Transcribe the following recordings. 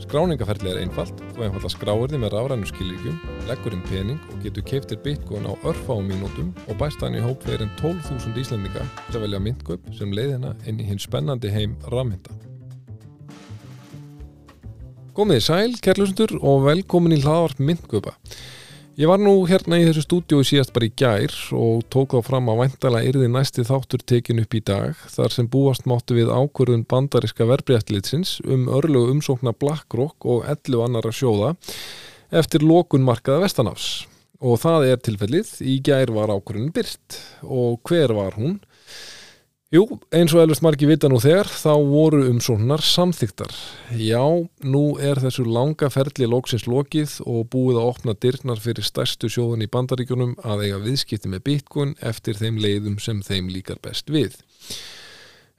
Skráningaferðli er einfalt, þú einfalla skráir þið með rafrænu skilíkjum, leggur inn pening og getur keiftir bitcoin á örfáum mínútum og bæst hann í hóp fyrir en 12.000 íslendinga til að velja myndgöp sem leiðina inn í hinn spennandi heim rafmynda. Gómiði sæl, kærlusundur og velkomin í hlaðvart myndgöpa. Ég var nú hérna í þessu stúdíu síðast bara í gær og tók þá fram að væntala yrði næsti þáttur tekin upp í dag þar sem búast máttu við ákvörðun bandariska verbreyftlitsins um örlegu umsókna BlackRock og 11 annara sjóða eftir lokun markaða Vestanafs. Og það er tilfellið, í gær var ákvörðun byrt og hver var hún? Jú, eins og elvist margi vita nú þegar, þá voru umsóknar samþyktar. Já, nú er þessu langa ferli lóksins lokið og búið að opna dyrknar fyrir stærstu sjóðun í bandaríkjunum að eiga viðskipti með bitcoin eftir þeim leiðum sem þeim líkar best við.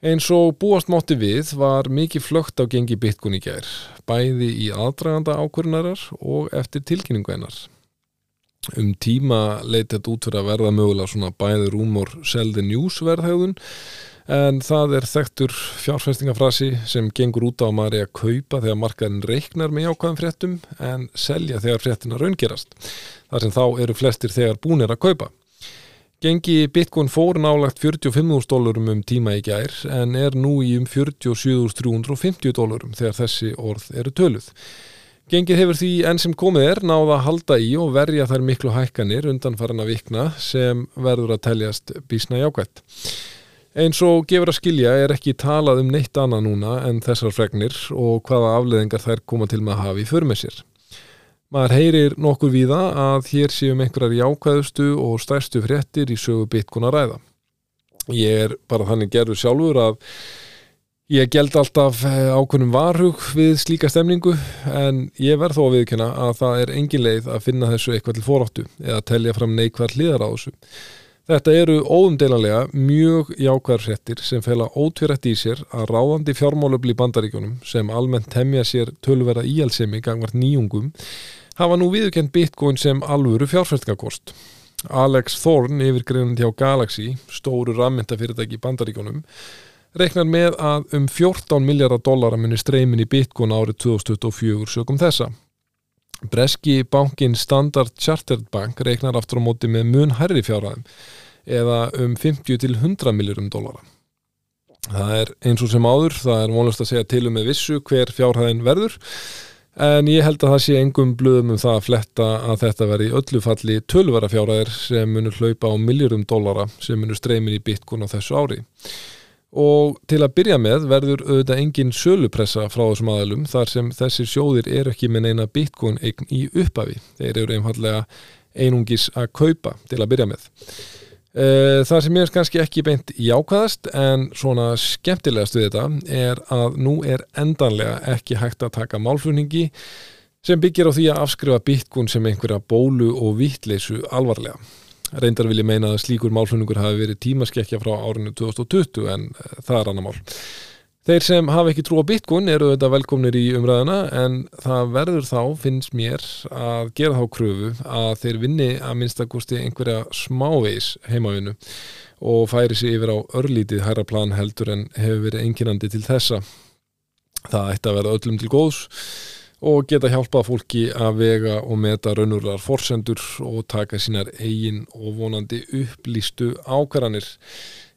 Eins og búast mátti við var mikið flögt á gengi bitcoin í gær, bæði í aðdraganda ákvörnarar og eftir tilkynningu hennar. Um tíma þetta út fyrir að verða mögulega svona bæði rúmor seldi njúsverðhægðun en það er þekktur fjárfestingafrasi sem gengur út á að maður er að kaupa þegar markaðin reiknar með jákvæðum fréttum en selja þegar fréttina raungerast þar sem þá eru flestir þegar búinir að kaupa. Gengi Bitcoin fór nálagt 45.000 dólarum um tíma í gær en er nú í um 47.350 dólarum þegar þessi orð eru töluð. Gengið hefur því enn sem komið er náða að halda í og verja þær miklu hækkanir undan farin að vikna sem verður að teljast bísna jákvætt. Eins og gefur að skilja er ekki talað um neitt annað núna en þessar fregnir og hvaða afleðingar þær koma til með að hafa í för með sér. Maður heyrir nokkur víða að hér séum einhverjar jákvæðustu og stærstu fréttir í sögu Bitcoin að ræða. Ég er bara þannig gerður sjálfur að Ég geld alltaf ákveðnum varhug við slíka stemningu en ég verð þó að viðkynna að það er engin leið að finna þessu eitthvað til foráttu eða telja fram neikvært hlýðar á þessu. Þetta eru óumdeilanlega mjög jákvæðarsettir sem fela ótvirætt í sér að ráðandi fjármálöfli bandaríkjónum sem almennt temja sér tölverða íhalsemi gangvart nýjungum hafa nú viðkend bitcoin sem alvöru fjárfæstingakost. Alex Thorne yfir greinandi hjá Galaxy, stóru rammyndafyrirtæki í bandaríkjónum reiknar með að um 14 miljardar dollara munir streymin í Bitcoin árið 2024 sögum þessa. Breski bankin Standard Chartered Bank reiknar aftur á móti með mun hærri fjárhæðum eða um 50 til 100 miljarum dollara. Það er eins og sem áður, það er vonlust að segja til um með vissu hver fjárhæðin verður en ég held að það sé engum blöðum um það að fletta að þetta veri í öllu falli tölvara fjárhæðir sem munur hlaupa á miljurum dollara sem munur streymin í Bitcoin á þessu ári og til að byrja með verður auðvitað engin sölupressa frá þessum aðalum þar sem þessir sjóðir eru ekki með neina bitcoin eign í upphafi. Þeir eru einfallega einungis að kaupa til að byrja með. Það sem er kannski ekki beint jákvæðast en svona skemmtilegast við þetta er að nú er endanlega ekki hægt að taka málflutningi sem byggir á því að afskrifa bitcoin sem einhverja bólu og vittleysu alvarlega reyndar vil ég meina að slíkur málflunningur hafi verið tímaskekkja frá árinu 2020 en eh, það er annar mál. Þeir sem hafa ekki trú á Bitcoin eru þetta velkomnir í umræðina en það verður þá, finnst mér, að gera þá kröfu að þeir vinni að minnstakosti einhverja smávegis heimavinnu og færi sig yfir á örlítið hæra plan heldur en hefur verið enginandi til þessa. Það ætti að vera öllum til góðs og geta hjálpað fólki að vega og meta raunurlar forsendur og taka sínar eigin og vonandi upplýstu ákvarðanir.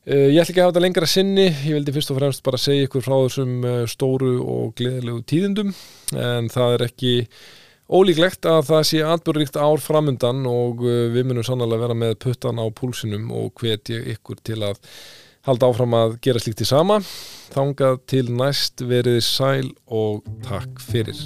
Eh, ég ætla ekki að hafa þetta lengra sinni, ég vildi fyrst og fremst bara segja ykkur frá þessum eh, stóru og gleðilegu tíðindum en það er ekki ólíklegt að það sé atbyrðrikt ár framundan og eh, við munum sannlega vera með puttan á púlsinum og hvetja ykkur til að halda áfram að gera slíkt í sama. Þangað til næst veriði sæl og takk fyrir